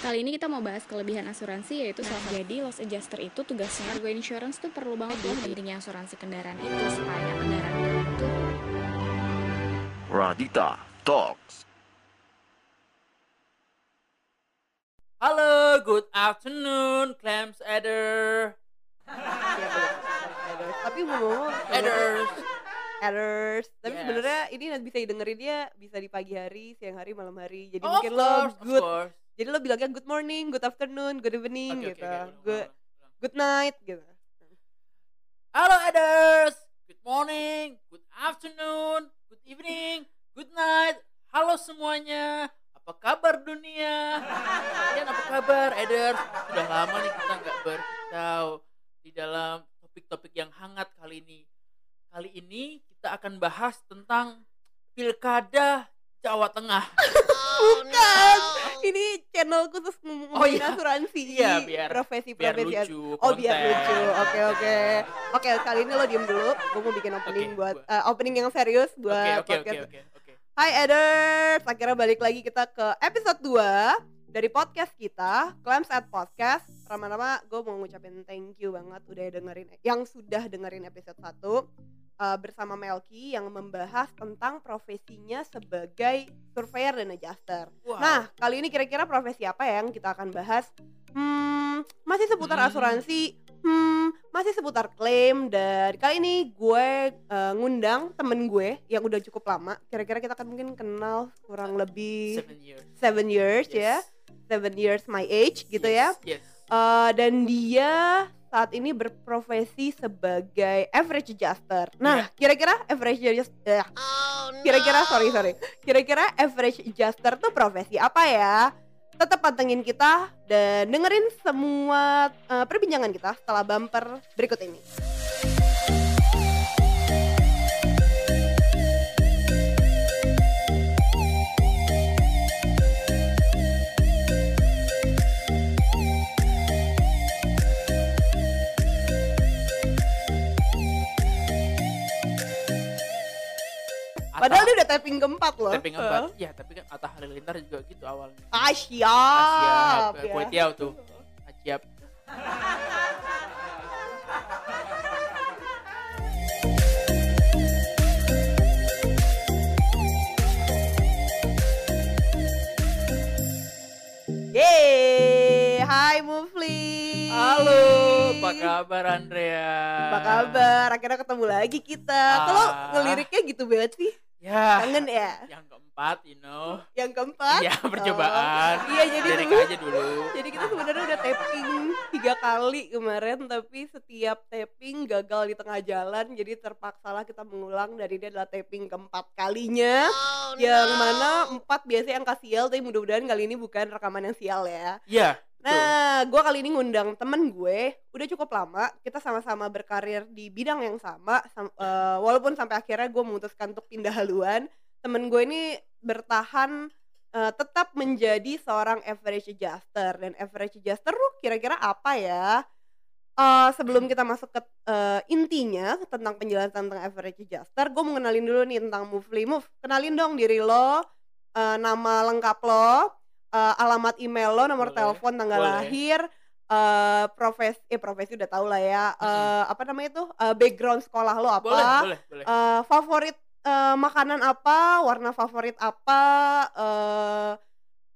Kali ini kita mau bahas kelebihan asuransi yaitu salah satu. Jadi loss adjuster itu tugasnya cargo insurance tuh perlu banget loh pentingnya asuransi kendaraan itu supaya kendaraan itu Radita Talks. Halo, good afternoon, clams adder. Tapi ngomong Adders. Adders. Tapi Yes. sebenarnya ini nanti bisa didengerin dia bisa di pagi hari, siang hari, malam hari. Jadi Oh, mungkin lo good. course. Jadi lo bilangnya good morning, good afternoon, good evening oke, gitu. oke, ulang, good ulang, good night gitu. Halo, adders. Good morning, good afternoon, good evening, good night. Halo semuanya. Apa kabar dunia? Kalian apa kabar, adders? Sudah lama nih kita nggak berkicau di dalam topik-topik yang hangat kali ini. Kali ini kita akan bahas tentang pilkada Jawa Tengah. Bukan. Ini channel khusus ngomongin Oh, iya. asuransi. Iya, biar- profesi-profesi. biar lucu, Oh, biar konten. lucu. Oke, oke. Oke, kali ini lo diem dulu. Gue mau bikin opening Oke, buat eh, opening yang serius buat oke, oke, podcast oke, oke. Hai Eders, akhirnya balik lagi kita ke episode 2 dari podcast kita, Clams at Podcast. Pertama-tama gue mau ngucapin thank you banget udah dengerin yang sudah dengerin episode 1 uh, bersama Melki yang membahas tentang profesinya sebagai surveyor dan adjuster. Wow. Nah, kali ini kira-kira profesi apa yang kita akan bahas? Hmm, masih seputar Hmm. asuransi. Hmm, masih seputar klaim dan kali ini gue eh, ngundang temen gue yang udah cukup lama. Kira-kira kita kan mungkin kenal kurang lebih Seven years. seven years ya, Yes. seven years my age gitu ya. Yes. Eh, dan dia saat ini berprofesi sebagai average adjuster. Nah, kira-kira average adjuster, kira-kira sorry sorry, kira-kira average adjuster tuh profesi apa ya? Tetap pantengin kita dan dengerin semua eh, perbincangan kita setelah bumper berikut ini. Padahal dia udah tapping keempat loh. tapping empat. Ya, tapi kan Atta Halilintar juga gitu awalnya. Ah, Ah, siap. siap. ya. Tuh. Ah, siap. Yeay, hai Mufli. Halo, apa kabar Andrea? Apa kabar? Akhirnya ketemu lagi kita. Kalau Ah. ngeliriknya gitu banget sih. Ya, Kangen ya. yang keempat, you know. Yang keempat. Ya, percobaan. Oh, Iya, jadi dulu. aja dulu. Jadi kita sebenarnya udah tapping tiga kali kemarin, tapi setiap tapping gagal di tengah jalan, jadi terpaksalah kita mengulang dari dia adalah tapping keempat kalinya. yang mana empat biasanya angka sial, tapi mudah-mudahan kali ini bukan rekaman yang sial ya. Ya, Nah, gue kali ini ngundang temen gue, udah cukup lama, kita sama-sama berkarir di bidang yang sama, sam- eh, walaupun sampai akhirnya gue memutuskan untuk pindah haluan, temen gue ini bertahan eh, tetap menjadi seorang average adjuster, dan average adjuster tuh kira-kira apa ya? Eh, sebelum kita masuk ke eh, intinya tentang penjelasan tentang average adjuster, gue mau kenalin dulu nih tentang Mufli. Move, kenalin dong diri lo, eh, nama lengkap lo, eh, alamat email lo, nomor Boleh, telepon, tanggal boleh. lahir, eh profesi, eh profesi udah tahu lah ya. Eh, apa namanya itu? Eh, background sekolah lo apa? boleh, boleh, boleh. Eh, favorit eh, makanan apa, warna favorit apa, eh,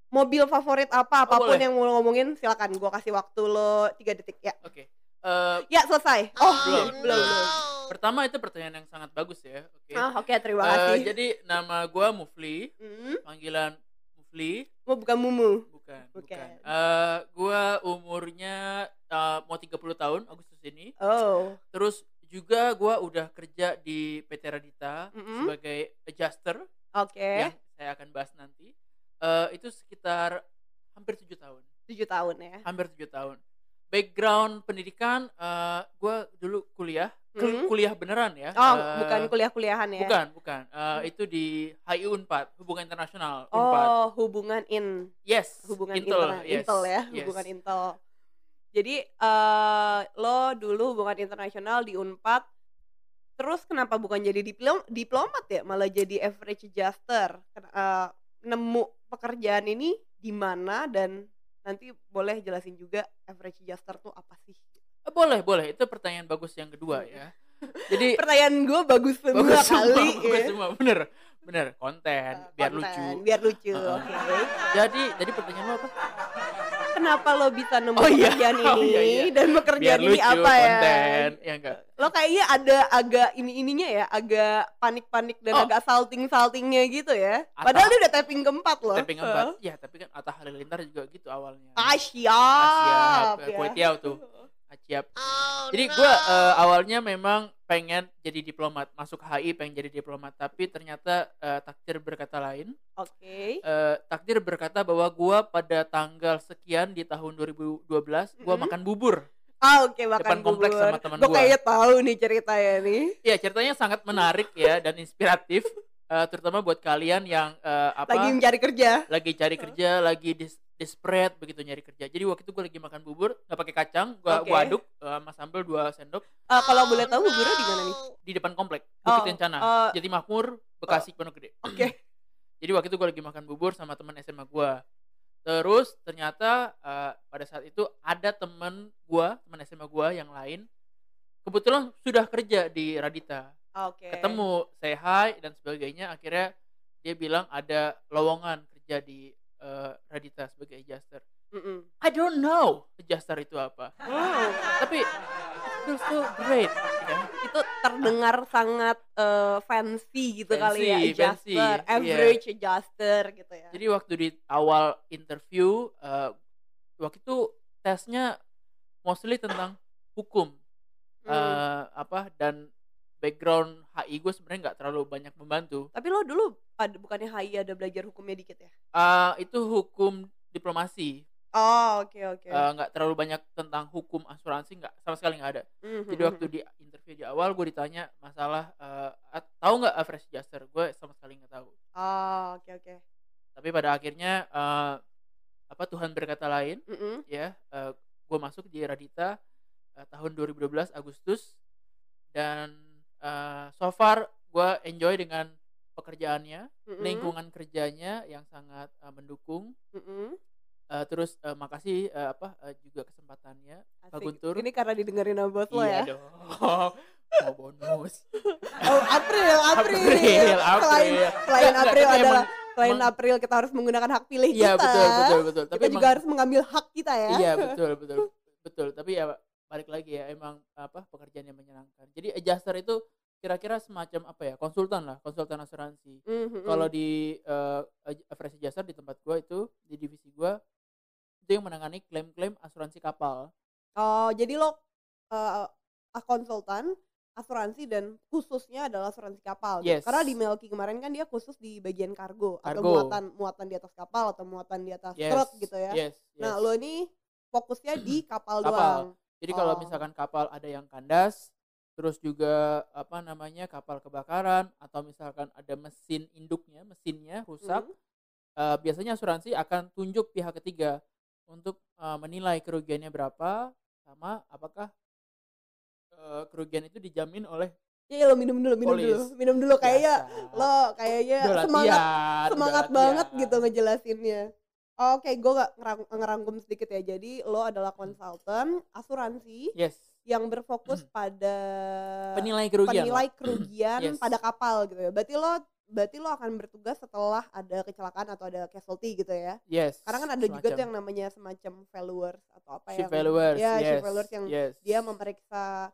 mobil favorit apa, apa pun boleh. yang mau ngomongin silakan. Gue kasih waktu lo tiga detik ya. Oke. Eh, Ya selesai. Oh, belum, belum, belum. Pertama itu pertanyaan yang sangat bagus ya. Oke. Ah, oke terima Eh, kasih. jadi nama gua Mufli, Hmm, panggilan Mufli, mau bukan mumu. bukan, Bukan. bukan. Eh, gua umurnya eh, mau 30 tahun Agustus ini. Oh, Terus juga gua udah kerja di PT Radita Mm-mm. sebagai adjuster oke. yang saya akan bahas nanti. Eh, itu sekitar hampir tujuh tahun, Tujuh tahun ya. hampir tujuh tahun. Background pendidikan, eh gua dulu kuliah, Kul- Mm. kuliah beneran ya. Oh, Eh, bukan kuliah-kuliahan ya. Bukan, bukan. Eh, itu di HI Unpad, Hubungan Internasional Unpad. Oh, hubungan in Yes, hubungan Intel, yes, Intel ya, yes. hubungan Intel. Jadi eh lo dulu hubungan internasional di Unpad, terus kenapa bukan jadi diplom diplomat ya, malah jadi average adjuster? Eh, nemu pekerjaan ini di mana dan nanti boleh jelasin juga average adjuster tuh apa sih boleh boleh. Itu pertanyaan bagus yang kedua ya. Jadi pertanyaan gue bagus semua bagus semua kali. bagus ya. semua. Bener bener. Konten Uh, biar konten, lucu. biar lucu. Uh-uh. oke. Jadi jadi pertanyaan lo apa? Kenapa lo bisa nemu Oh iya, pekerjaan oh ini iya, iya. dan biar pekerjaan ini lucu apa ya? konten. Ya enggak? Lo kayaknya ada agak ini ininya ya agak panik-panik dan Oh. agak salting-saltingnya gitu ya. Atau- padahal dia udah tapping keempat loh. Tapping empat ya tapi kan Atta Halilintar juga gitu awalnya. Ah siap, Siap, ya. kue tiaw tuh. Siap. Jadi gue awalnya memang pengen jadi diplomat, masuk HI pengen jadi diplomat, tapi ternyata eh, takdir berkata lain. oke Eh, takdir berkata bahwa gue pada tanggal sekian di tahun 2012 gue Mm-mm. makan bubur. ah oke makan depan kompleks bubur. sama teman Gua gua. kayaknya tahu nih ceritanya nih Ya ceritanya sangat menarik ya dan inspiratif, eh, terutama buat kalian yang eh, apa lagi mencari kerja lagi cari kerja, lagi dis desperate begitu nyari kerja. Jadi waktu itu gue lagi makan bubur nggak pakai kacang, gue Oke. aduk eh, sama sambal dua sendok Eh, kalau boleh tahu buburnya di mana nih di depan komplek Oh, Bukit Kencana, eh, Jati Makmur, Bekasi, Pondok Gede. oke Jadi waktu itu gue lagi makan bubur sama teman SMA gue. Terus ternyata eh, pada saat itu ada temen gue, teman SMA gue yang lain, kebetulan sudah kerja di Radita. oke Ketemu, say hi dan sebagainya. Akhirnya dia bilang ada lowongan kerja di eh, Radita sebagai adjuster. Mm-mm. I don't know adjuster itu apa. Oh, Tapi it feels so great. Ya. itu terdengar sangat eh, fancy gitu kali ya Fancy, fancy, adjuster iya. average adjuster gitu ya Jadi waktu di awal interview, eh, waktu itu tesnya mostly tentang hukum, Hmm. eh, apa dan background HI gue sebenarnya nggak terlalu banyak membantu. tapi lo dulu ada bukannya HI ada belajar hukumnya dikit ya Eh, itu hukum diplomasi, oh oke oke Eh, nggak terlalu banyak tentang hukum asuransi, nggak sama sekali nggak ada. Mhm, Jadi waktu di interview di awal gue ditanya masalah at- tahu nggak average adjuster, gue sama sekali nggak tahu. oh oke oke Tapi pada akhirnya eh, apa Tuhan berkata lain. Mm-mm. ya gue masuk di Radita eh, tahun 2012 Agustus dan eh, so far gue enjoy dengan pekerjaannya Mm-mm. lingkungan kerjanya yang sangat eh, mendukung Mm-mm. Eh, terus eh, makasih eh, apa eh, juga kesempatannya Pak Asik. Guntur ini karena didengerin sama bos lo iya ya dong mau bonus oh April April April, selain April. selain Nggak, April adalah emang- selain April kita harus menggunakan hak pilih iya kita betul betul betul kita tapi juga emang- harus mengambil hak kita ya Iya betul betul betul. Tapi ya balik lagi ya emang apa pekerjaan yang menyenangkan. Jadi adjuster itu kira-kira semacam apa ya konsultan lah konsultan asuransi. Mhm. Kalau di uh, average adjuster di tempat gua itu di divisi gua itu yang menangani klaim-klaim asuransi kapal. Oh, jadi lo eh, ah, konsultan asuransi dan khususnya adalah asuransi kapal. gitu. Yes. Karena di Melki kemarin kan dia khusus di bagian kargo, atau Kargo. muatan muatan di atas kapal atau muatan di atas Yes. truk gitu ya. Yes. Nah, yes. lo ini fokusnya di kapal, Kapal. doang. Jadi kalau Oh. misalkan kapal ada yang kandas, terus juga apa namanya kapal kebakaran atau misalkan ada mesin induknya, mesinnya rusak, Mhm. eh, biasanya asuransi akan tunjuk pihak ketiga untuk eh, menilai kerugiannya berapa sama apakah eh, kerugian itu dijamin oleh Ya lo minum dulu, minum dulu, Polis. minum dulu kayaknya Biasa. lo kayaknya semangat semangat banget gitu ngejelasinnya. Oke, gue gak ngerang- ngerangkum sedikit ya. Jadi lo adalah konsultan asuransi Yes. yang berfokus pada Penilai kerugian. penilai lah. kerugian Yes. pada kapal gitu ya. Berarti lo berarti lo akan bertugas setelah ada kecelakaan atau ada casualty gitu ya. Yes. Karena kan ada juga tuh semacam. yang namanya semacam valuers atau apa Ship yang valuers. ya yes. ship valuers yang yes. dia memeriksa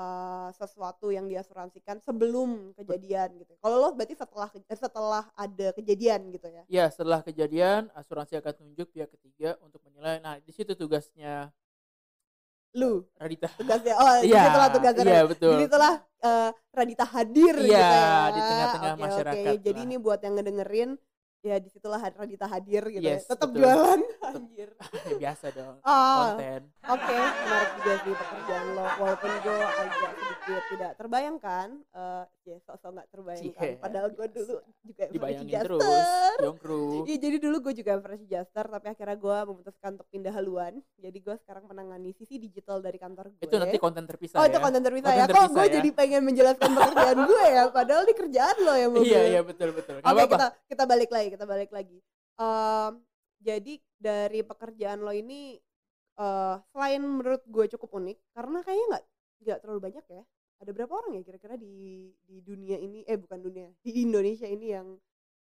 uh, sesuatu yang diasuransikan sebelum kejadian gitu. Kalau lo berarti setelah eh, setelah ada kejadian gitu ya. Ya, setelah kejadian asuransi akan tunjuk pihak ketiga untuk menilai. Nah, di situ tugasnya Lu Radita. tugasnya oh Iya, di situlah tugasnya iya betul. Jadi eh, Radita hadir gitu Iya, ya. di tengah-tengah Oke, masyarakat Oke, Jadi ini buat yang ngedengerin ya di situlah Radita hadir gitu Yes, ya. Tetap betul. jualan anjir. Ya, biasa dong. Ah, Konten. oke, menarik juga sih pekerjaan lo. Walaupun gue agak sedikit tidak terbayangkan, eh ya sok-sok nggak terbayangkan. Cie, Padahal gue dulu juga Dibayangin terus. adjuster. Yongkru. Iya jadi dulu gue juga average adjuster tapi akhirnya gue memutuskan untuk pindah haluan. Jadi gue sekarang menangani sisi digital dari kantor gue. Itu nanti konten terpisah Oh itu ya. konten terpisah Konten ya. Kok terpisah gue ya. jadi pengen menjelaskan pekerjaan gue ya. Padahal di kerjaan lo ya mobil. Iya, iya betul betul. Oke apa-apa. kita kita balik lagi kita balik lagi. Em, jadi dari pekerjaan lo ini eh selain menurut gue cukup unik karena kayaknya nggak nggak terlalu banyak ya. Ada berapa orang ya kira-kira di di dunia ini eh bukan dunia di Indonesia ini yang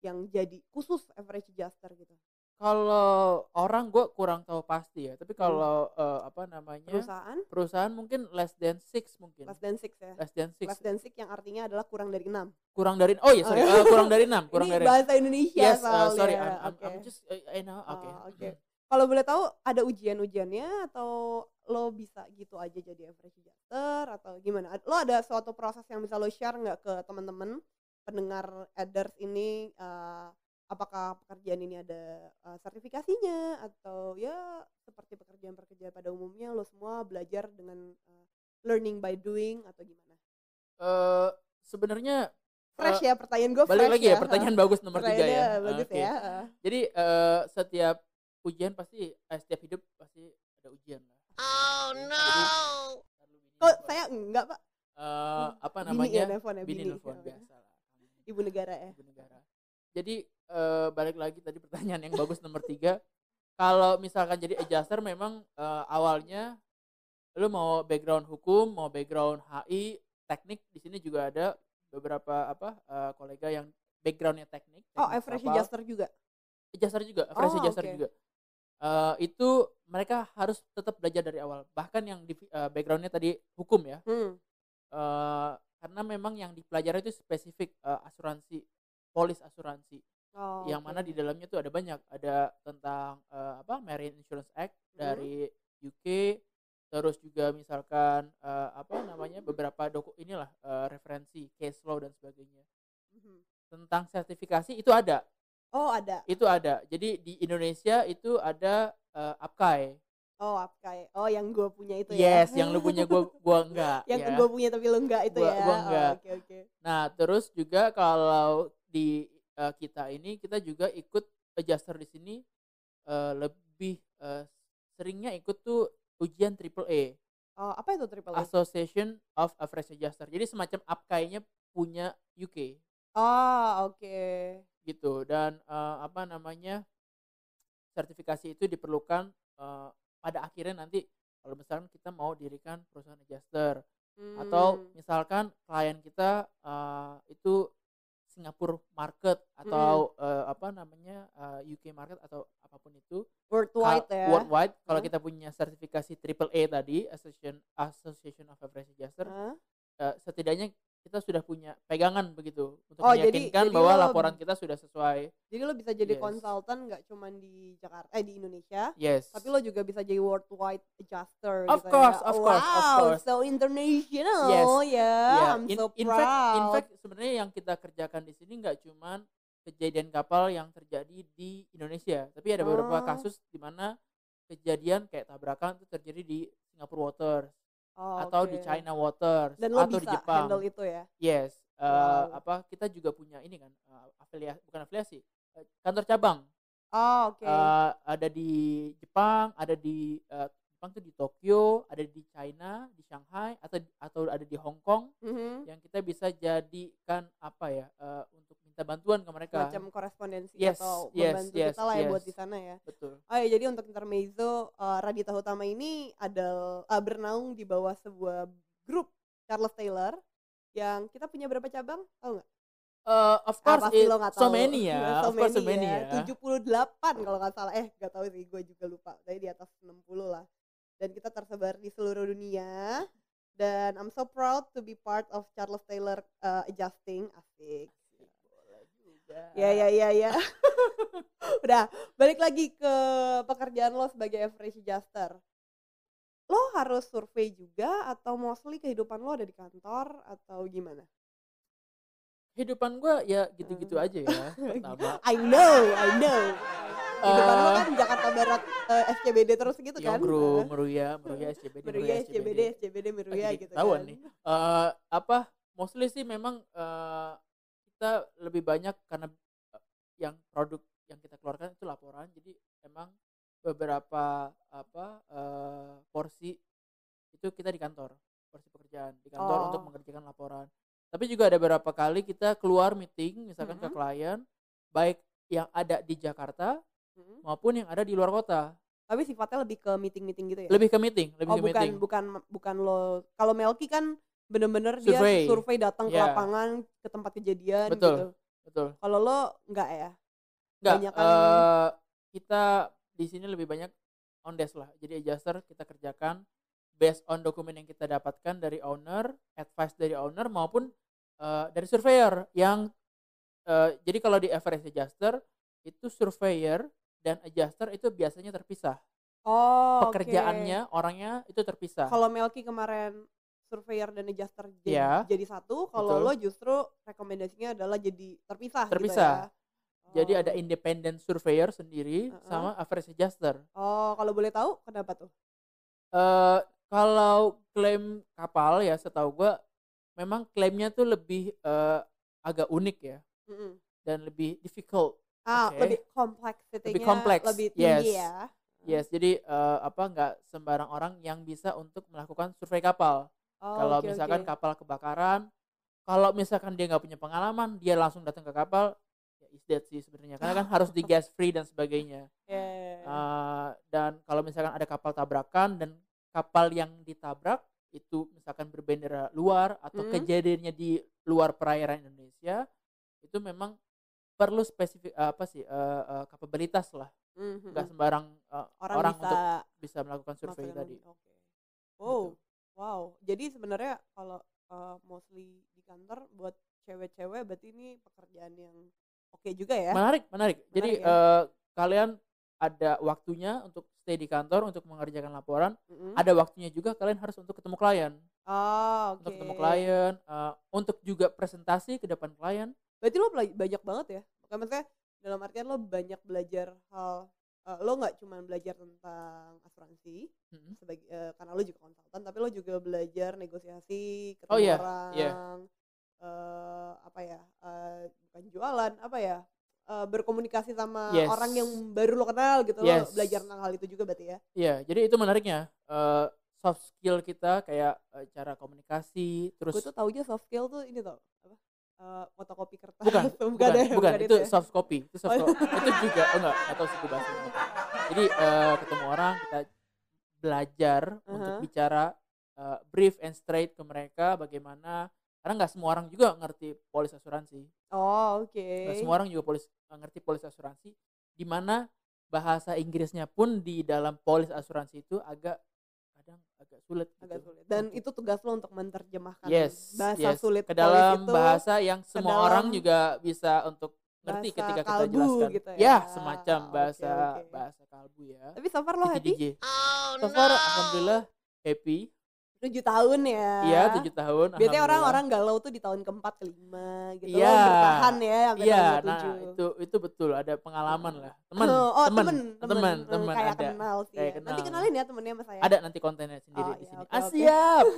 yang jadi khusus average adjuster gitu. Kalau orang gue kurang tahu pasti ya, tapi Hmm. kalau eh, apa namanya Perusahaan perusahaan mungkin less than six mungkin, less than six ya. less than six, Less than six yang artinya adalah kurang dari enam. kurang dari oh iya sorry, Oh. eh, kurang dari enam, kurang Ini dari bahasa Indonesia yes, soalnya. sorry, I'm, I'm, Oke. I'm just eh, I know, oke, Oh, oke. Mm. Kalau boleh tahu ada ujian-ujiannya atau lo bisa gitu aja jadi average adjuster atau gimana? Lo ada suatu proses yang bisa lo share nggak ke teman-teman pendengar adders ini? eh, apakah pekerjaan ini ada eh, sertifikasinya atau ya seperti pekerjaan-pekerjaan pada umumnya lo semua belajar dengan eh, learning by doing atau gimana? Eh, sebenarnya Fresh eh, ya pertanyaan gue balik fresh lagi ya, pertanyaan bagus nomor tiga ya. Pertanyaannya bagus Oke. ya. eh. Jadi eh, setiap ujian pasti eh, setiap hidup pasti ada ujian lah. Oh Jadi- no. Bini Kok saya enggak pak? Eh, apa Bini namanya? ya nelfon ya bini bini. nelfon biasa lah. Ibu negara ya. Ibu negara. Jadi eh, balik lagi tadi pertanyaan yang bagus nomor tiga. Kalau misalkan jadi adjuster memang eh, awalnya lu mau background hukum, mau background HI, teknik di sini juga ada beberapa apa eh, kolega yang backgroundnya teknik. Oh, teknik average kapal. adjuster juga. adjuster juga, fresh Oh, adjuster oke. juga. Eh, itu mereka harus tetap belajar dari awal. Bahkan yang di eh, backgroundnya tadi hukum ya, Hmm. eh, karena memang yang dipelajari itu spesifik eh, asuransi, polis asuransi, Oh, yang oke. mana di dalamnya tuh ada banyak, ada tentang eh, apa Marine Insurance Act Hmm. dari UK, terus juga misalkan eh, apa namanya beberapa doku inilah eh, referensi case law dan sebagainya. Mhm. Tentang sertifikasi itu ada, Oh ada. itu ada. Jadi di Indonesia itu ada uh, APKAI. Oh Apkai. Oh yang gue punya itu ya. Yes, yang lu punya gua gua enggak yang ya. gue punya tapi lu enggak itu Gua- ya. Oh, enggak. Oke oke. Nah, terus juga kalau di uh, kita ini kita juga ikut adjuster di sini uh, lebih uh, seringnya ikut tuh ujian triple A, Oh apa itu triple A? Association of Average Adjuster. Jadi semacam APKAI-nya punya UK Oh oke. gitu dan uh, apa namanya sertifikasi itu diperlukan uh, pada akhirnya nanti kalau misalkan kita mau dirikan perusahaan adjuster atau Hmm. misalkan klien kita uh, itu Singapura market atau uh, apa namanya uh, UK market atau apa pun itu worldwide ya. worldwide kalau Hah? kita punya sertifikasi triple A tadi Association Association of Average Adjuster Hah? uh, setidaknya kita sudah punya pegangan begitu untuk Oh, jadi- meyakinkan jadi bahwa lo- laporan kita sudah sesuai Jadi lo bisa jadi Yes. konsultan nggak cuman di Jakarta eh di Indonesia, yes tapi lo juga bisa jadi worldwide adjuster Of gitu course, ya. of course, of wow, course. so international Yes. ya. Yeah, I'm in, so in proud. fact, in fact sebenarnya yang kita kerjakan di sini nggak cuman kejadian kapal yang terjadi di Indonesia, tapi ada beberapa Oh. kasus di mana kejadian kayak tabrakan itu terjadi di Singapore Waters Oh, atau di oke. China Waters Dan atau di bisa Jepang. handle itu ya. Yes, eh, Wow. apa kita juga punya ini kan eh, afiliasi bukan afiliasi eh, kantor cabang Oh, oke. Eh, ada di Jepang, ada di eh, Jepang tuh di Tokyo, ada di China, di Shanghai atau atau ada di Hong Kong Mhm. yang kita bisa jadikan apa ya eh, untuk minta bantuan ke mereka. Macam korespondensi Yes, atau yes, membantu yes, kita lah ya buat yes. di sana ya. Betul. Oh ya, jadi untuk intermezzo uh, Radita Utama ini ada uh, bernaung di bawah sebuah grup Charles Taylor yang kita punya berapa cabang? Tahu nggak? Eh, of Ah, course, pasti it- lo nggak so many ya, So of course so many many ya. 78 kalau nggak salah. Eh, nggak tahu sih, gue juga lupa. Tapi di atas 60 lah. Dan kita tersebar di seluruh dunia. Dan I'm so proud to be part of Charles Taylor uh, Adjusting. Asik. Ya ya ya ya. Udah, balik lagi ke pekerjaan lo sebagai average adjuster. Lo harus survei juga atau mostly kehidupan lo ada di kantor atau gimana? Kehidupan gue ya gitu-gitu Hmm. aja ya. Pertama, I know, I know. Kehidupan lo Eh, kan Jakarta Barat eh, SCBD terus gitu kan? Yongru, Eh, Meruya, Meruya, SCBD, Meruya, SCBD, SCBD, Meruya Lagi gitu kan. nih. Eh, apa mostly sih memang eh, kita lebih banyak karena eh, yang produk yang kita keluarkan itu laporan jadi emang beberapa apa eh, porsi itu kita di kantor porsi pekerjaan di kantor untuk Oh. mengerjakan laporan tapi juga ada beberapa kali kita keluar meeting misalkan ke Mhm. klien baik yang ada di Jakarta Mm. maupun yang ada di luar kota. Tapi sifatnya lebih ke meeting-meeting gitu ya? Lebih ke meeting, lebih oh ke bukan meeting. bukan bukan lo kalau Melki kan bener-bener dia Survei. datang ke Ya. lapangan ke tempat kejadian Betul. gitu. Betul. Kalau lo enggak ya? Enggak, Banyakan- eh, kita di sini lebih banyak on desk lah. Jadi adjuster kita kerjakan based on dokumen yang kita dapatkan dari owner, advice dari owner maupun eh, dari surveyor yang eh, jadi kalau di average adjuster itu surveyor dan adjuster itu biasanya terpisah. Oh. Pekerjaannya orangnya itu terpisah. Kalau Melki kemarin surveyor dan adjuster jadi, Iya. jadi satu, kalau lo justru rekomendasinya adalah jadi terpisah, Terpisah. gitu ya. Jadi Oh. ada independent surveyor sendiri Uh-uh. sama average adjuster. Oh, kalau boleh tahu kenapa tuh? eh kalau klaim kapal ya setahu gua memang klaimnya tuh lebih eh, agak unik ya Mm-mm. dan lebih difficult. Ah, Oke. lebih kompleks Lebih kompleks, lebih tinggi yes. ya. Yes, jadi eh, apa nggak sembarang orang yang bisa untuk melakukan survei kapal. Oh, kalau oke, misalkan oke. kapal kebakaran, kalau misalkan dia nggak punya pengalaman, dia langsung datang ke kapal, ya is dead sih sebenarnya. Karena kan harus di gas free dan sebagainya. Ya. Eh, dan kalau misalkan ada kapal tabrakan dan kapal yang ditabrak itu misalkan berbendera luar atau Hmm. kejadiannya di luar perairan Indonesia itu memang perlu spesifik apa sih eh, eh, kapabilitas lah Mhm. nggak sembarang eh, orang, orang, bisa untuk bisa melakukan survei tadi. Oke. Wow. Gitu. Wow. Jadi sebenarnya kalau uh, mostly di kantor buat cewek-cewek berarti ini pekerjaan yang oke juga ya. menarik menarik jadi Menarik ya. eh, kalian ada waktunya untuk stay di kantor untuk mengerjakan laporan Mm-mm. ada waktunya juga kalian harus untuk ketemu klien Oh, oke. untuk ketemu klien eh, untuk juga presentasi ke depan klien Berarti lo banyak banget ya. Maksudnya dalam artian lo banyak belajar hal uh, lo nggak cuma belajar tentang asuransi Mm-mm. sebagai eh, karena lo juga konsultan, tapi lo juga belajar negosiasi, ketemu Oh, iya, orang, iya. eh, apa ya, eh, bukan jualan, apa ya, eh, berkomunikasi sama Yes. orang yang baru lo kenal gitu, lo Yes. belajar tentang hal itu juga berarti ya. Iya, jadi itu menariknya. Eh, soft skill kita kayak eh, cara komunikasi, terus Gue tuh taunya soft skill tuh ini tau apa? Fotokopi kertas. bukan, bukan, ya, bukan, itu ya. soft copy, itu soft Oh. copy. itu juga, oh enggak, atau suku bahasa. Jadi eh, ketemu orang kita belajar untuk Uh-huh. bicara eh, brief and straight ke mereka bagaimana karena nggak semua orang juga ngerti polis asuransi, Oh, oke. nggak semua orang juga polis ngerti polis asuransi, di mana bahasa Inggrisnya pun di dalam polis asuransi itu agak kadang agak sulit agak gitu sulit. Dan untuk- itu tugas lo untuk menerjemahkan yes, bahasa yes. sulit ke dalam itu bahasa yang semua orang juga bisa untuk ngerti ketika kita kalbu jelaskan. gitu ya. ya, semacam bahasa oke. bahasa kalbu ya. Tapi so far lo happy? DJ. so far alhamdulillah happy. 7 tahun ya. Iya, tujuh tahun. Biasanya orang-orang galau tuh di tahun keempat kelima gitu. Iya. Bertahan ya sampai Iya, nah itu itu betul ada pengalaman lah. Teman, oh, oh, teman, temen, teman, Eh, teman kayak ada. kenal sih. Kayak ya. Nanti kenal. kenalin ya temennya sama saya. Ada nanti kontennya sendiri Oh, di iya, sini. oke, ah, oke. siap.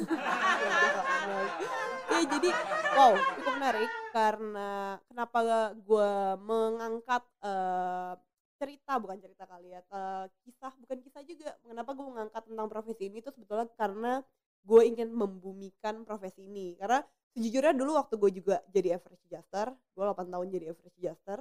ya jadi wow cukup menarik karena kenapa gue mengangkat eh, cerita bukan cerita kali ya eh, kisah bukan kisah juga kenapa gue mengangkat tentang profesi ini tuh sebetulnya karena gue ingin membumikan profesi ini. Karena sejujurnya dulu waktu gue juga jadi average adjuster gue 8 tahun jadi average adjuster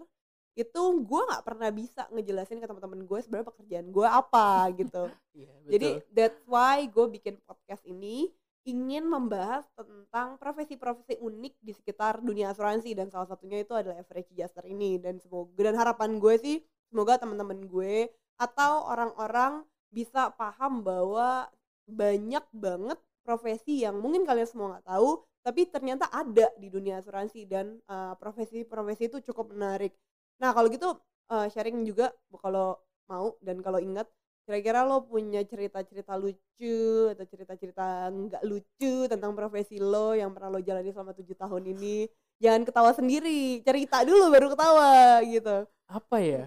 itu gue nggak pernah bisa ngejelasin ke teman-teman gue sebenarnya pekerjaan gue apa gitu. Iya, jadi that's why gue bikin podcast ini ingin membahas tentang profesi-profesi unik di sekitar dunia asuransi dan salah satunya itu adalah average adjuster ini. Dan semoga dan harapan gue sih semoga teman-teman gue atau orang-orang bisa paham bahwa banyak banget profesi yang mungkin kalian semua nggak tahu tapi ternyata ada di dunia asuransi dan uh, profesi-profesi itu cukup menarik. Nah kalau gitu uh, sharing juga kalau mau dan kalau ingat kira-kira lo punya cerita-cerita lucu atau cerita-cerita nggak lucu tentang profesi lo yang pernah lo jalani selama tujuh tahun ini jangan ketawa sendiri cerita dulu baru ketawa gitu apa ya?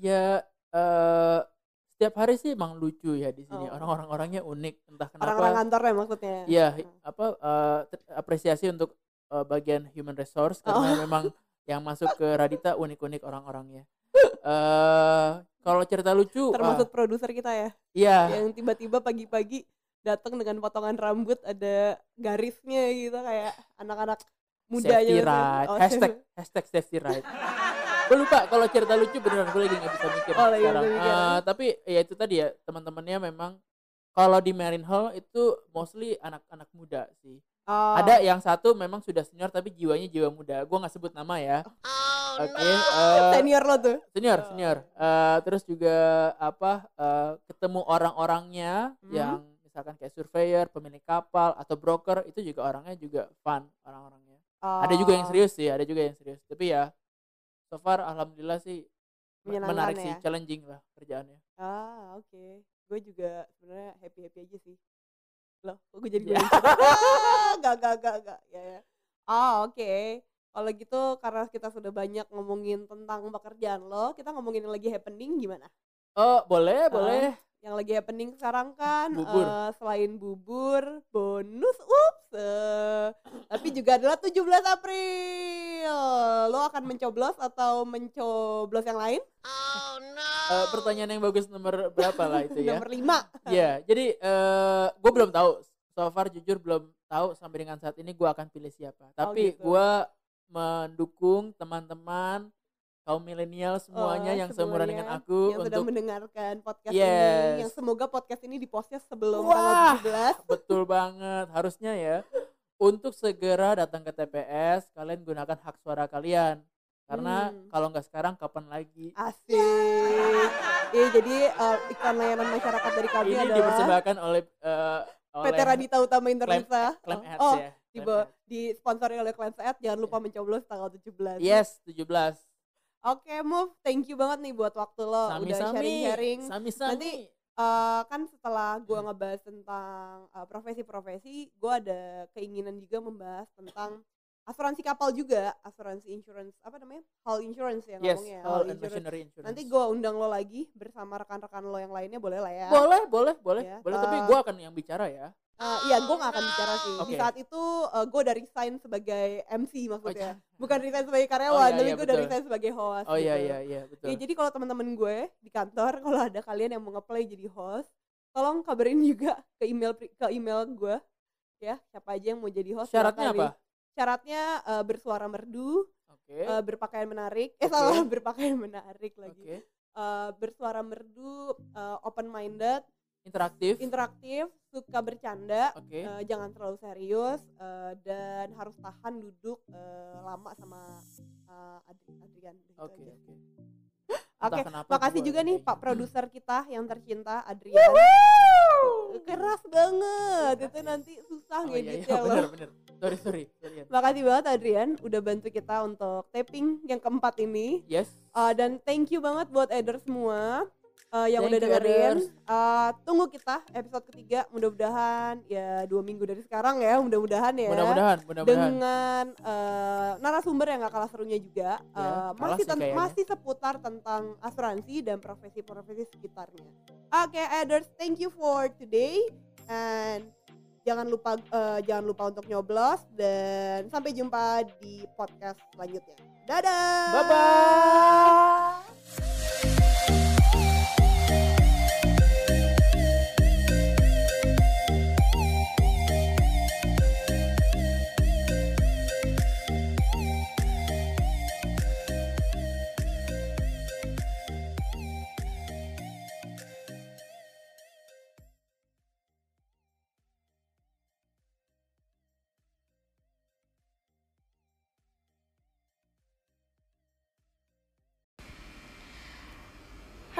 Ya eh setiap hari sih emang lucu ya di sini. Oh. Orang-orang orangnya unik, entah kenapa. orang-orang kantor ya maksudnya Iya, Hmm. apa ter- apresiasi untuk eh, bagian human resource karena Oh. memang yang masuk ke Radita unik-unik orang-orangnya. Eh kalau cerita lucu, termasuk produser kita ya iya, yang tiba-tiba pagi-pagi datang dengan potongan rambut ada garisnya gitu kayak anak-anak muda safety right, Oh, hashtag hashtag safety right. gue lupa kalau cerita lucu beneran gue lagi nggak bisa mikir Oh, sekarang. mikir. Eh, tapi ya itu tadi ya teman-temannya memang kalau di Marine Hall itu mostly anak-anak muda sih. Oh. Ada yang satu memang sudah senior tapi jiwanya jiwa muda. Gue nggak sebut nama ya. Oke. eh, senior lo tuh. senior senior Eh, terus juga apa eh, ketemu orang-orangnya Hmm. yang misalkan kayak surveyor pemilik kapal atau broker itu juga orangnya juga fun orang-orangnya ada juga yang Oh, serius sih ada juga yang serius tapi ya so far alhamdulillah sih menarik ya? sih challenging lah kerjaannya Ah, oke. Gue juga sebenarnya happy-happy aja sih. Loh, kok gue jadi gue? gak, gak, gak, gak. Ya, ya. Ah, oke. Kalau gitu karena kita sudah banyak ngomongin tentang pekerjaan lo, kita ngomongin yang lagi happening gimana? oh boleh Ah. boleh Yang lagi happening sekarang kan Bubur. eh, selain bubur, bonus, ups. eh, tapi juga adalah 17 April. Lo akan mencoblos atau mencoblos yang lain? Eh, pertanyaan yang bagus nomor berapa lah itu ya Nomor 5. Iya, jadi eh gue belum tahu. So far jujur belum tahu sampai dengan saat ini gue akan pilih siapa. Tapi gitu. gue mendukung teman-teman kaum milenial semuanya Oh, yang seumuran dengan aku yang sudah untuk mendengarkan podcast Yes. ini yang semoga podcast ini dipostnya sebelum Wah. tanggal 17 betul banget. Harusnya ya untuk segera datang ke TPS kalian gunakan hak suara kalian. Karena Hmm. kalau nggak sekarang kapan lagi? Asik. Iya jadi eh, iklan layanan masyarakat dari kami ini adalah dipersembahkan oleh eh, oleh PT Radita Utama Interlisa Claim Ads oh ya tiba disponsori oleh Claim Ads. Jangan lupa mencoblos tanggal 17 yes 17 oke move. Thank you banget nih buat waktu lo udah sami-sami sharing-sharing. Nanti- Eh, kan setelah gue ngebahas tentang eh, profesi-profesi, gue ada keinginan juga membahas tentang asuransi kapal juga, asuransi insurance apa namanya, hull insurance ya yes ngomongnya, hull and insurance. insurance. Nanti gue undang lo lagi bersama rekan-rekan lo yang lainnya boleh lah ya. boleh boleh boleh. Ya, boleh tapi eh, gue akan yang bicara ya Eh, Iya, gue gak akan bicara sih. Di Oke. saat itu gue udah resign sebagai MC maksudnya, Oh, bukan resign sebagai karyawan, Oh, iya, tapi iya, gue udah betul. resign sebagai host. oh iya gitu. iya iya betul Ya, jadi kalau teman-teman gue di kantor kalau ada kalian yang mau ngeplay jadi host, tolong kabarin juga ke email ke email gue ya siapa aja yang mau jadi host. syaratnya apa. Syaratnya eh, bersuara merdu, oke eh, berpakaian menarik. Eh Oke. salah berpakaian menarik lagi. oke Eh, bersuara merdu, open minded, interaktif interaktif, suka bercanda, oke eh, jangan terlalu serius eh, dan harus tahan duduk eh, lama sama Adri- Adrian. Gitu oke aja. oke Oke, makasih juga nih Pak gitu. produser kita yang tercinta Adrian. Keras banget, itu nanti susah oh, iya, ngeditnya iya, loh. bener bener sorry sorry sorry. Makasih banget Adrian udah bantu kita untuk taping yang keempat ini. yes Uh, dan thank you banget buat Eder semua uh, yang Thank udah dengerin. Uh, tunggu kita episode ketiga mudah-mudahan ya dua minggu dari sekarang ya mudah-mudahan ya. mudah-mudahan mudah-mudahan dengan uh, narasumber yang gak kalah serunya juga uh, masih sih masih seputar tentang asuransi dan profesi-profesi sekitarnya. Oke, Eders, thank you for today and jangan lupa uh, jangan lupa untuk nyoblos dan sampai jumpa di podcast selanjutnya. Dadah. bye bye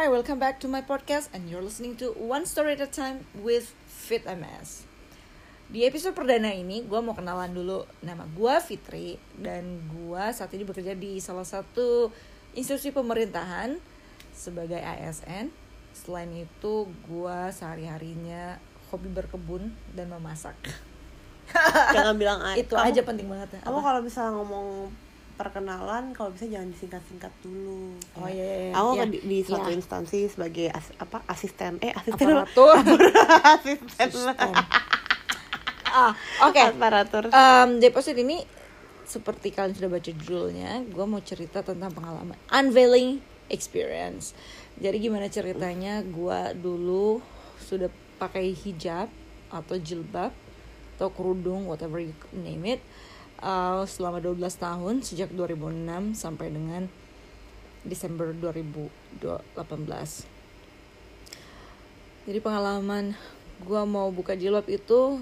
Hi, welcome back to my podcast and you're listening to One Story at a Time with Fit MS. Di episode perdana ini, gue mau kenalan dulu nama gue Fitri dan gue saat ini bekerja di salah satu institusi pemerintahan sebagai ASN. Selain itu, gue sehari-harinya hobi berkebun dan memasak. jangan bilang Itu kamu- aja penting banget ya. kamu kalau misalnya ngomong perkenalan kalau bisa jangan disingkat-singkat dulu Oh iya, iya, iya. aku Iya. di, di suatu Iya. instansi sebagai as- apa asisten eh asisten Aparatur. asisten ah, oke. aparatur Um, episode ini seperti kalian sudah baca judulnya, gue mau cerita tentang pengalaman unveiling experience. Jadi gimana ceritanya gue dulu sudah pakai hijab atau jilbab atau kerudung whatever you name it uh, selama 12 tahun sejak 2006 sampai dengan Desember 2018 jadi pengalaman gue mau buka jilbab itu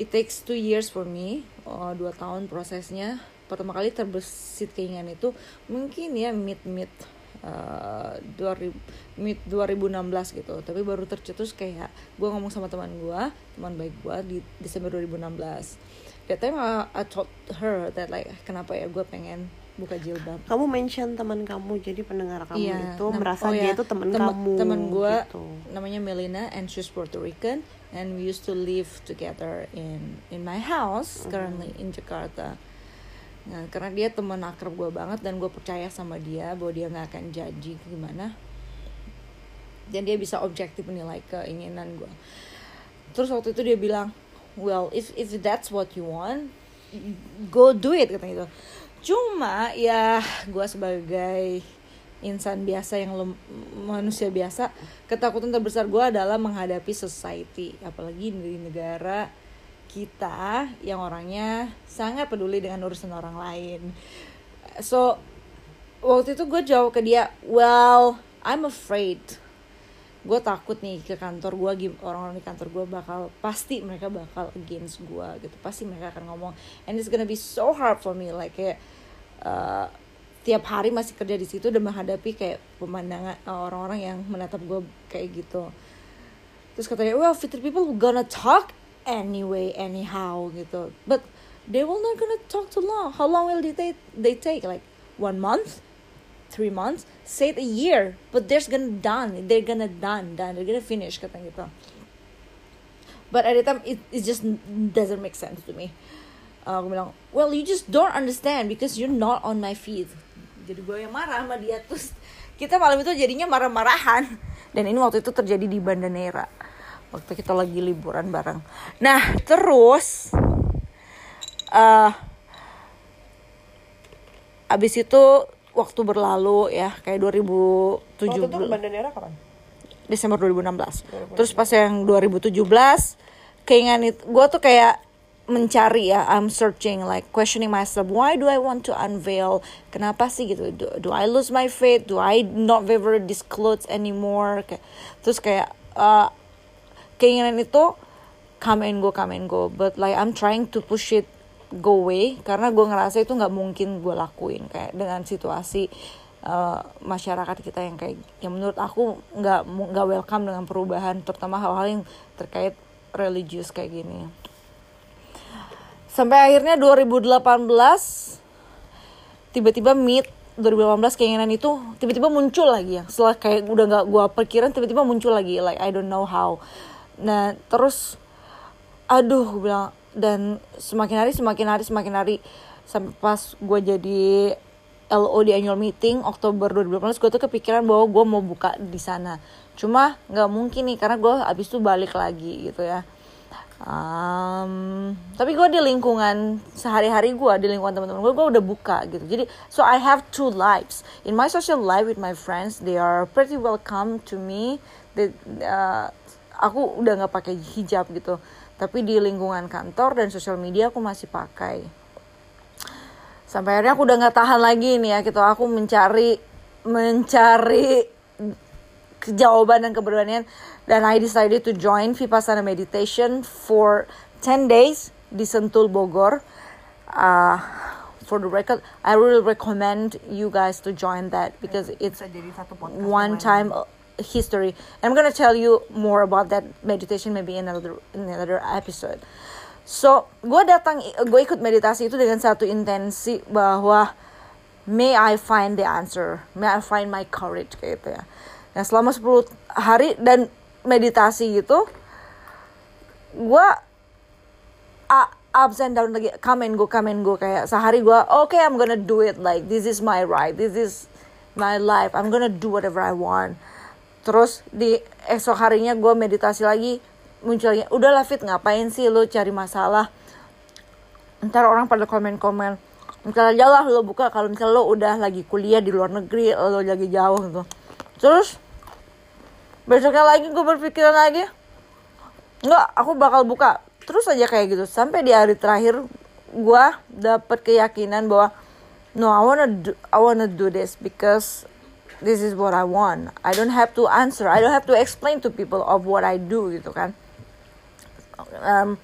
it takes two years for me oh, dua tahun prosesnya. Pertama kali terbesit keinginan itu mungkin ya mid mid uh, 2000 mid 2016 gitu. Tapi baru tercetus kayak gue ngomong sama teman gue teman baik gue di Desember 2016 that time I, I told her that like kenapa ya gue pengen buka jilbab. Kamu mention teman kamu jadi pendengar kamu Iya, itu merasa oh dia ya, itu teman tem- kamu temen gua gitu. namanya Melina and she's Puerto Rican and we used to live together in in my house Mm-hmm. currently in Jakarta. Nah karena dia teman akrab gue banget dan gue percaya sama dia bahwa dia nggak akan janji gimana. Dan dia bisa objektif menilai keinginan gue terus waktu itu dia bilang well if if that's what you want go do it katanya gitu. Cuma ya gue sebagai insan biasa yang lem- manusia biasa ketakutan terbesar gue adalah menghadapi society apalagi di negara kita yang orangnya sangat peduli dengan urusan orang lain. So waktu itu gue jawab ke dia well I'm afraid gue takut nih ke kantor gue orang-orang di kantor gue bakal pasti mereka bakal against gue gitu. Pasti mereka akan ngomong and it's gonna be so hard for me. Like kayak uh, tiap hari masih kerja di situ dan menghadapi kayak pemandangan uh, orang-orang yang menatap gue kayak gitu. Terus katanya well Fitri people gonna talk anyway anyhow gitu. But they will not gonna talk too long how long will they take they take? Like one month three months say it a year but they're gonna done they're gonna done done they're gonna finish katanya gitu but at the time it, it just doesn't make sense to me. Uh, aku bilang well you just don't understand because you're not on my feed. Jadi gue yang marah sama dia terus kita malam itu jadinya marah-marahan. Dan ini waktu itu terjadi di Banda Neira waktu kita lagi liburan bareng. Nah terus uh, abis itu waktu berlalu ya kayak 2017 Waktu itu Banda kapan? Desember 2016. Terus pas yang 2017 keinginan itu gue tuh kayak mencari ya I'm searching like questioning myself why do I want to unveil? Kenapa sih gitu? Do, do I lose my faith? Do I not ever this clothes anymore? Kayak- terus kayak uh, keinginan itu come and go come and go but like I'm trying to push it go away karena gue ngerasa itu nggak mungkin gue lakuin kayak dengan situasi uh, masyarakat kita yang kayak yang menurut aku nggak nggak welcome dengan perubahan terutama hal-hal yang terkait religius kayak gini. Sampai akhirnya 2018 tiba-tiba mid 2018 keinginan itu tiba-tiba muncul lagi ya. Setelah kayak udah nggak gua pikiran tiba-tiba muncul lagi like I don't know how. Nah terus aduh gua bilang dan semakin hari semakin hari semakin hari. Sampai pas gue jadi LO di annual meeting Oktober 2018 gue tuh kepikiran bahwa gue mau buka di sana. Cuma nggak mungkin nih karena gue abis itu balik lagi gitu ya. Um, tapi gue di lingkungan sehari-hari gue di lingkungan teman-teman gue gue udah buka gitu. Jadi so I have two lives. In my social life with my friends they are pretty welcome to me. They, uh, aku udah nggak pakai hijab gitu tapi di lingkungan kantor dan sosial media aku masih pakai. Sampai akhirnya aku udah nggak tahan lagi nih ya gitu. Aku mencari mencari jawaban dan keberanian. Dan I decided to join Vipassana meditation for 10 days di Sentul Bogor. Uh, for the record I really recommend you guys to join that because it's one time history. I'm gonna tell you more about that meditation maybe in another in another episode. So gue datang gue ikut meditasi itu dengan satu intensi bahwa may I find the answer? May I find my courage kayak gitu ya. Nah selama 10 hari dan meditasi gitu gue uh, ups and down lagi. Come and go come and go kayak sehari gue okay I'm gonna do it like this is my right this is my life I'm gonna do whatever I want terus di esok harinya gue meditasi lagi munculnya udahlah fit ngapain sih lo cari masalah? Ntar orang pada komen-komen ntar aja lah lo buka kalau misalnya lo udah lagi kuliah di luar negeri lo lagi jauh gitu. Terus besoknya lagi gue berpikiran lagi nggak aku bakal buka. Terus aja kayak gitu. Sampai di hari terakhir gue dapet keyakinan bahwa no I wanna do I wanna do this because this is what I want. I don't have to answer. I don't have to explain to people of what I do gitu kan. Em,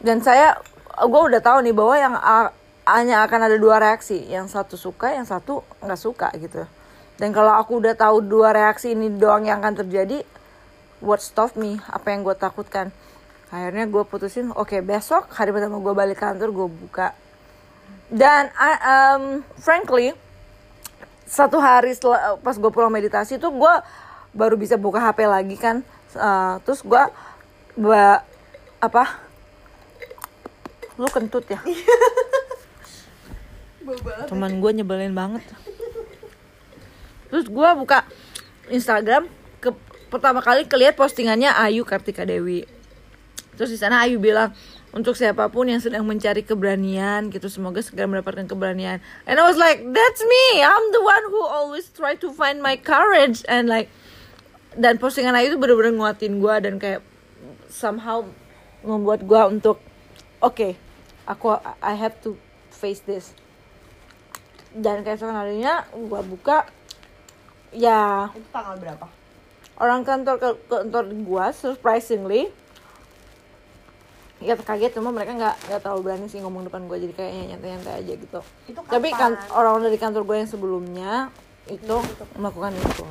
dan saya gue udah tahu nih bahwa yang a- hanya akan ada dua reaksi. Yang satu suka yang satu nggak suka gitu. Dan kalau aku udah tahu dua reaksi ini doang yang akan terjadi what stop me? Apa yang gue takutkan? Akhirnya gue putusin oke besok hari pertama gue balik kantor gue buka. Dan I- um, frankly satu hari setelah pas gue pulang meditasi tuh gue baru bisa buka HP lagi kan. Uh, terus gue ba apa? Lu kentut ya? Teman gue nyebelin banget. Terus gue buka Instagram ke pertama kali kelihat postingannya Ayu Kartika Dewi. Terus di sana Ayu bilang untuk siapa pun yang sedang mencari keberanian gitu semoga segera mendapatkan keberanian. And I was like that's me. I'm the one who always try to find my courage. And like dan postingan Ayu itu bener-bener nguatin gue dan kayak somehow membuat gue untuk oke aku I have to face this. Dan keesokan harinya gue buka ya. Itu tanggal berapa? orang kantor ke kantor gua surprisingly ya kaget cuma mereka nggak nggak terlalu berani sih ngomong depan gua jadi kayaknya nyantai-nyantai aja gitu. Itu tapi kan kapan? orang dari kantor gue yang sebelumnya itu melakukan itu.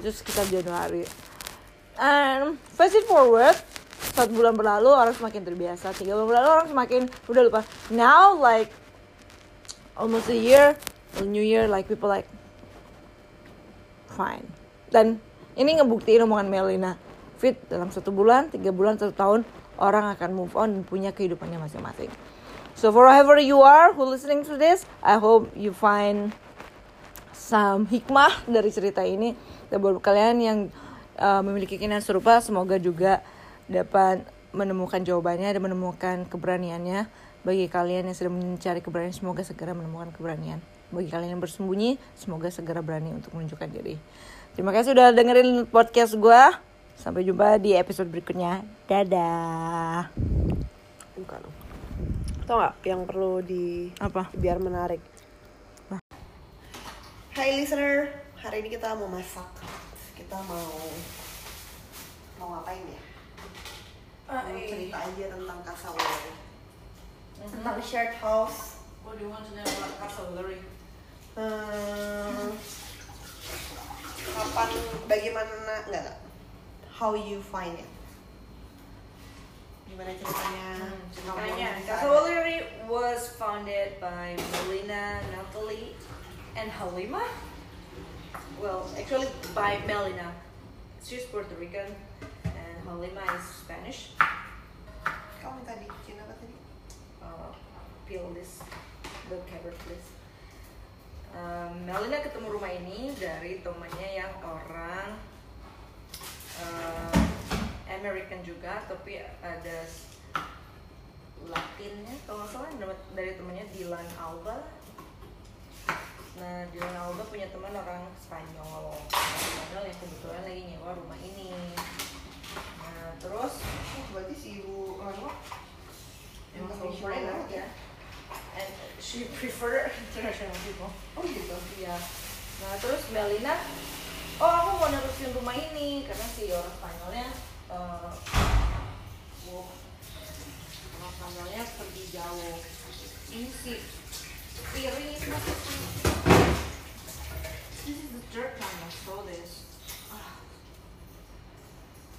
Itu sekitar Januari. And fast it forward satu bulan berlalu orang semakin terbiasa. Tiga bulan berlalu orang semakin udah lupa. Now like almost a year a new year like people like fine. Dan ini ngebuktiin omongan Melina. Fit dalam satu bulan tiga bulan satu tahun orang akan move on dan punya kehidupannya masing-masing. So for whoever you are who listening to this I hope you find some hikmah dari cerita ini. Dan buat kalian yang uh, memiliki keinginan serupa semoga juga dapat menemukan jawabannya dan menemukan keberaniannya. Bagi kalian yang sedang mencari keberanian semoga segera menemukan keberanian. Bagi kalian yang bersembunyi semoga segera berani untuk menunjukkan diri. Terima kasih sudah dengerin podcast gue sampai jumpa di episode berikutnya dadah Bukan. Tau gak yang perlu di apa biar menarik? Hai listener, hari ini kita mau masak. Kita mau mau ngapain ya? Mau cerita aja tentang kasawari. Tentang shared house. What do you want to know about Castleberry? Hmm, kapan, bagaimana, enggak, enggak. How you find it? Gimana ceritanya? kamu bisa- was founded by Melina, Natalie, and Halima. Well, actually by Melina. She's Puerto Rican and Halima is Spanish. Kamu minta bikin apa tadi? Uh, peel this, the cabbage please. Um, Melina ketemu rumah ini dari temannya yang orang uh, American juga, tapi ada Latinnya kalau nggak salah dari- temannya Dylan Alba. Nah, Dylan Alba punya teman orang Spanyol, Spanyol yang kebetulan lagi nyewa rumah ini. Nah, terus Oh, berarti si ibu Rangga emang so foreign ya. And she prefer international people. Oh gitu. Iya. Nah terus Melina, oh aku mau nerusin rumah ini karena si orang Spanyolnya, uh, wow, orang Spanyolnya pergi jauh. Ini si piring. This is the third time I saw this. Ah.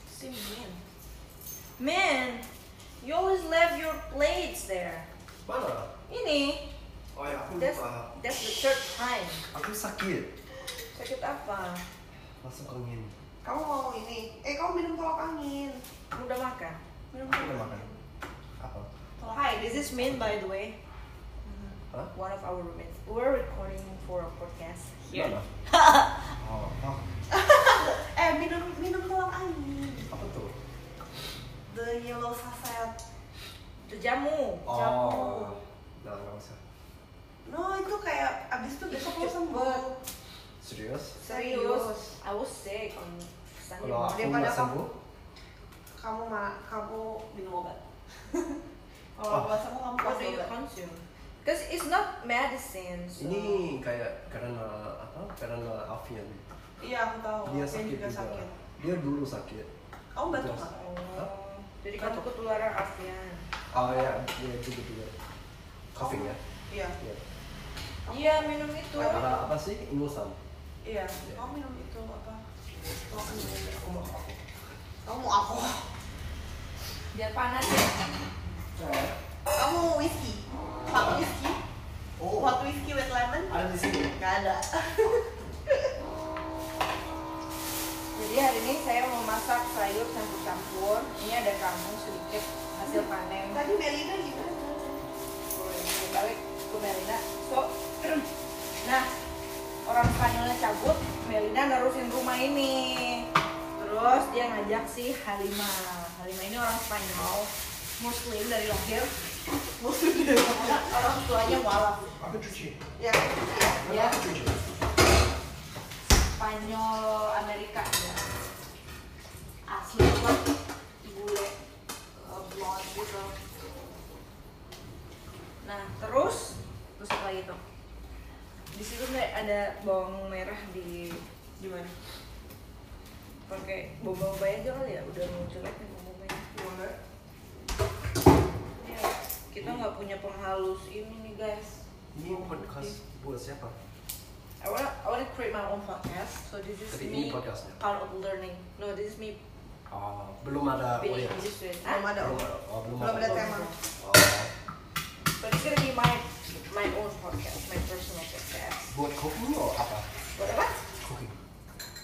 Si man. Man, you always left your plates there. Mana? Ini, Oh ya, aku that's, lupa. that's the third time. Aku sakit. Sakit apa? Masuk angin. Kamu mau ini? Eh kamu minum tolak angin. Kamu udah makan? Minum tolak udah makan. Apa? Hi, this is Min by the way. Hah? One of our roommates. We're recording for a podcast here. Mana? Oh, oh, Eh minum minum tolak angin. apa tuh? The yellow sachet. The jamu. Jamu. Oh, nggak nggak usah. No itu kayak abis itu besok lo sembuh. Serius? Serius. I was sick on Sunday Kalau aku. Daripada nggak sembuh, Kamu mana? Kamu minum obat. Kalau Oh. buat sembuh kamu What do you obat. consume? Cause it's not medicine. So. Ini kayak karena apa? Karena Alfian. Iya aku tahu. Dia Alfian sakit juga juga. sakit. Dia dulu sakit. Kamu batuk Terus. nggak? Hah? Oh, jadi kamu ketularan Alfian. Oh ya, dia juga juga. Coughing ya. Iya. Iya. Iya minum itu. Apa apa sih? Ingusan. Iya. Kamu minum itu apa? Mau minum itu. Aku mau aku. Kamu mau aku? Biar panas ya. Kamu mau whisky? Hot whisky? Oh, Hot whisky with lemon? ada di sini. Gak ada. Jadi hari ini saya mau masak sayur campur-campur. Ini ada kangkung sedikit hasil panen. Tadi Melina gimana? Boleh balik ke Melina. So, nah orang Spanyolnya cabut, Melina nerusin rumah ini. Terus dia ngajak si Halima. Halima ini orang Spanyol, Muslim dari lahir. Muslim dari lahir. Orang tuanya mualaf. Aku cuci. Ya. Ya, cuci. Spanyol Amerika ya. Asli banget, bule, uh, blonde gitu. Nah, terus terus apa lagi tuh? Di situ ada bawang merah di Di mana? pakai bawang bombay aja kali ya udah mau jelek nih bawang Gimana? ya, kita nggak punya penghalus ini nih guys Ini podcast buat siapa? I wanna I wanna create my own podcast so this is Tapi me podcastnya. part of learning no this is me Oh, belum ada being to it Belum ada. Belum ada. Oh, belum Belum ada ada. tema. Oh, but it's gonna be my my own podcast my buat cooking or apa? buat apa Cooking.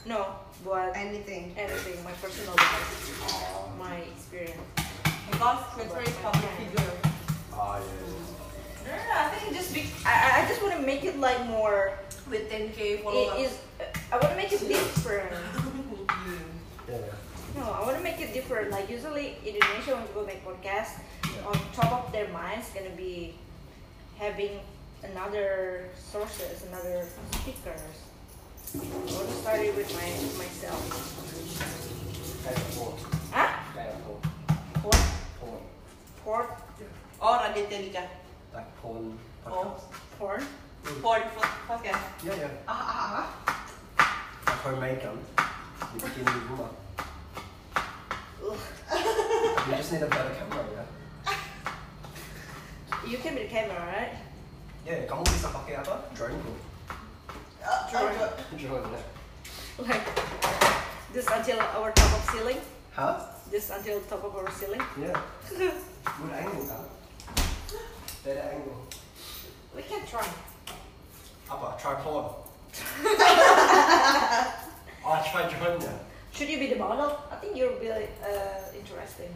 no buat Anything. anything my personal podcast my experience Because Fitri is public figure. Ah, iya. iya. no no, no I think just be I I- I just wanna make it like more With 10k it followers. is I wanna make it different Iya, iya. No, I want to make it different. Like usually Indonesia when people make podcast, Yeah. on top of their minds gonna be having another sources, another speakers. I want to start it with my myself. Kayak pork. Huh? Kayak pork. What? Pork. Pork? Oh, Raditya Dika. Like porn Oh. podcast. Porn? Porn podcast. Iya, iya. Ah, ah, ah, ah. Permainan. Dibikin di rumah. Ugh. You just need a better camera, ya. You can be the camera, right? Ya, kamu bisa pakai apa? Drone ku. Ah, Sure. ah, Drone. ya. Like this until our top of ceiling, Huh? This until top of our ceiling. Yeah. Good angle kan? Beda angle. We can try. Apa? Tripod. oh, try drone-nya. Should you be the model? I think you'll be uh, interesting.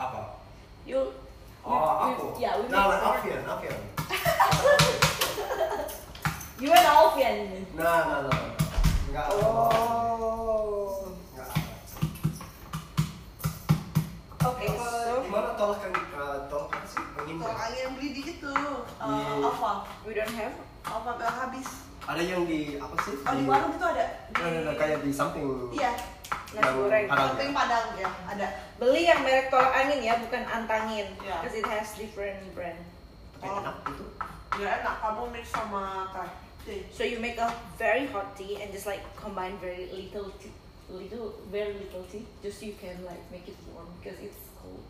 Apa? You. Oh, we- aku. Yeah, we Nah, Alfian, Alfian. You and Alfian. Nah, nah, nah. Enggak. Oh. Enggak. Okay, so Gimana tolak yang uh, tolak apa sih? Tolak angin yang beli di itu. Uh, Di- Alfa. we don't have. Udah habis. Ada yang di apa sih? Oh, di warung itu ada. Nah, nah, nah, kayak di samping. Iya. Nasi yang goreng. Padang. Samping Padang ya, ada. Beli yang merek tolak angin ya, bukan antangin. Yeah. Because it has different brand. Tapi enak itu. Ya enak, kamu mix sama teh. So you make a very hot tea and just like combine very little tea, little very little tea, just so you can like make it warm because it's cold.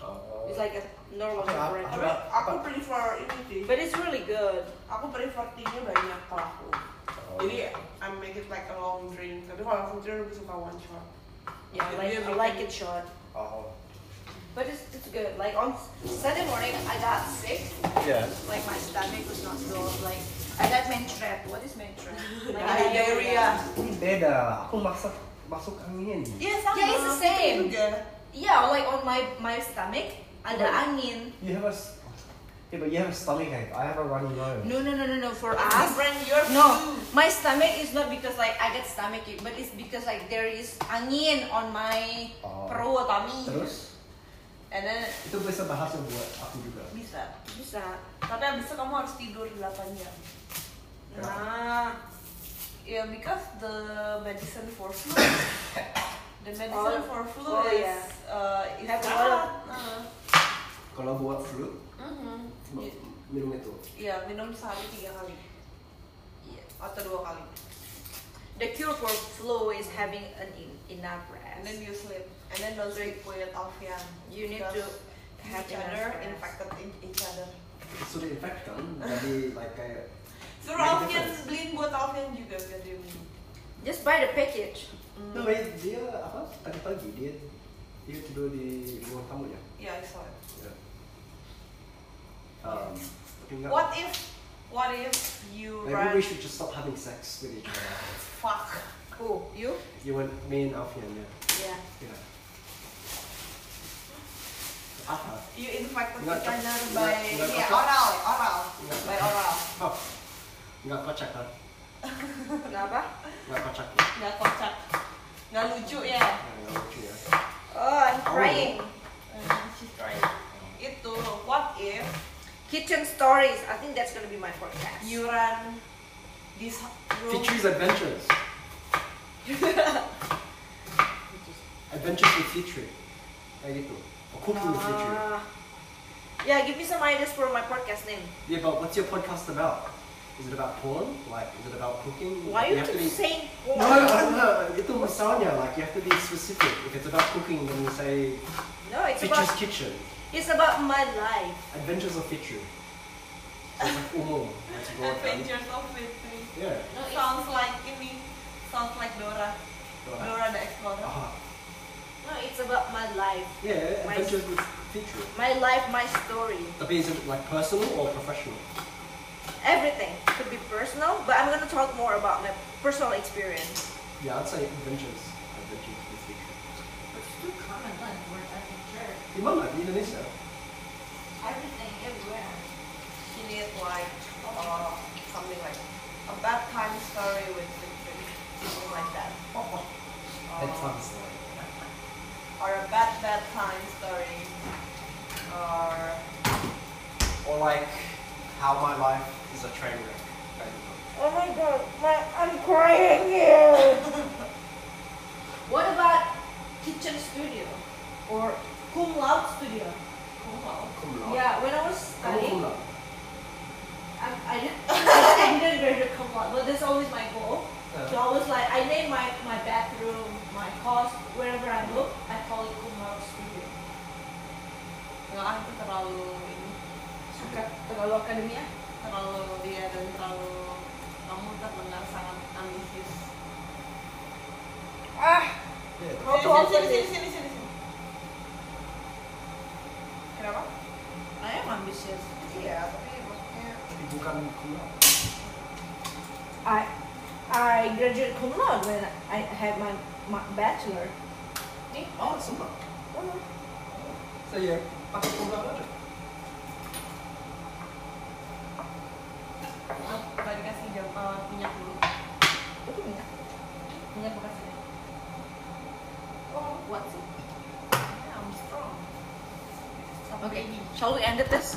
Oh. It's like a normal Apa- brand. Tapi aku prefer ini sih. But it's really good. Aku prefer tea-nya banyak kalau aku. Oh. Jadi I make it like a long drink. Tapi kalau aku drink lebih suka one shot. Yeah, I like, I like it short. Oh. But it's, it's good. Like on Sunday morning, I got sick. Iya. Like my stomach was not good. Like I got menstruat. What is menstruat? Like diarrhea. Ini beda. Aku masak masuk angin. Iya sama. Yeah, it's the same. Yeah, like on my my stomach ada angin. You have a s- yeah, but you have a stomach ache. I have a runny nose. No, no, no, no, no. For us, different. Your no. food. My stomach is not because like I get stomach ache, but it's because like there is angin on my Oh. perut, tummy. Terus And then itu bisa bahasa buat aku juga. Bisa. bisa. Tapi abis itu kamu harus tidur 8 jam. Nah, Yeah, because the medicine for flu, the medicine Oh, for flu oh, is yeah. uh, is Have a lot of- Uh, Kalau buat flu, mhm. mi- minum itu. Iya, minum sehari tiga kali. Iya, atau dua kali. The cure for flu is having an en- enough rest. and then you sleep and then don't sleep with Alfian you need to have each other rest. infected in- each other Sudah infect kan, jadi like kayak suruh a Alfian beliin buat Alfian juga biar dia minum Just buy the package. No, wait, dia apa? Tadi pagi dia dia tidur di ruang tamu ya. yeah I saw it. Um, what if what if you Maybe run we should just stop having sex with each other. fuck Who? You? You and me and Alfian, ya. Yeah. Yeah. Apa? you infected each other by yeah, oral oral Enggak. by oral Oh, nggak kocak kan? Kenapa? Nggak kocak nggak kocak nggak lucu ya nggak lucu ya. Oh, I'm crying. Uh, she's trying itu what if Kitchen stories. I think that's gonna be my podcast. you run this room Features adventures. adventures with Fitri. Kayak gitu. Or cooking with Fitri. Ah. yeah, give me some ideas for my podcast name. Yeah, but what's your podcast about? Is it about porn? Like, is it about cooking? Why you have to keep be... saying No, no, no, itu misalnya, like you have to be specific. If it's about cooking, then you say No, it's Fitri's about Kitchen. It's about my life. Adventures of Fitri. So it's like umum. It's adventures of Fitri Yeah. No, it's, sounds like ini sounds like Dora Dora the Explorer Ah, no, it's about my life. yeah, My- Adventures with Fitri. My life, my story. Tapi is it like personal or professional? Everything could be personal, but I'm gonna talk more about my personal experience. Yeah, I'd say adventures. Adventures Di mana? Di Indonesia? Everything, everywhere. she need like uh, something like a bad time story with Fitri something like that Bedtime story. or a bad bad time story or Or like how my life is a train wreck. Oh my god, my, I'm crying here. what about kitchen studio or cum laude studio? cum laude. Cum laude. Yeah, when I was studying, cum laude? I, I didn't, I didn't graduate cum laude, but that's always my goal. Yeah. So I was like, I name my, my bathroom, my house, wherever I look, I call it cum laude studio. nggak terlalu ini Suka terlalu akademia? terlalu dia dan terlalu kamu terdengar sangat ambisius Ah, Yeah. To sini, sini, sini, sini, sini. Kenapa I am ambitious. iya tapi maksudnya Tapi bukan cum laude. I I graduated cum laude when I had my, my bachelor. nih Oh, sama. Saya pakai cum laude aja. oh, tadi kasih jam uh, minyak dulu Itu minyak. Minyak bekas ini. Oh, what sih? Okay, shall we end it this?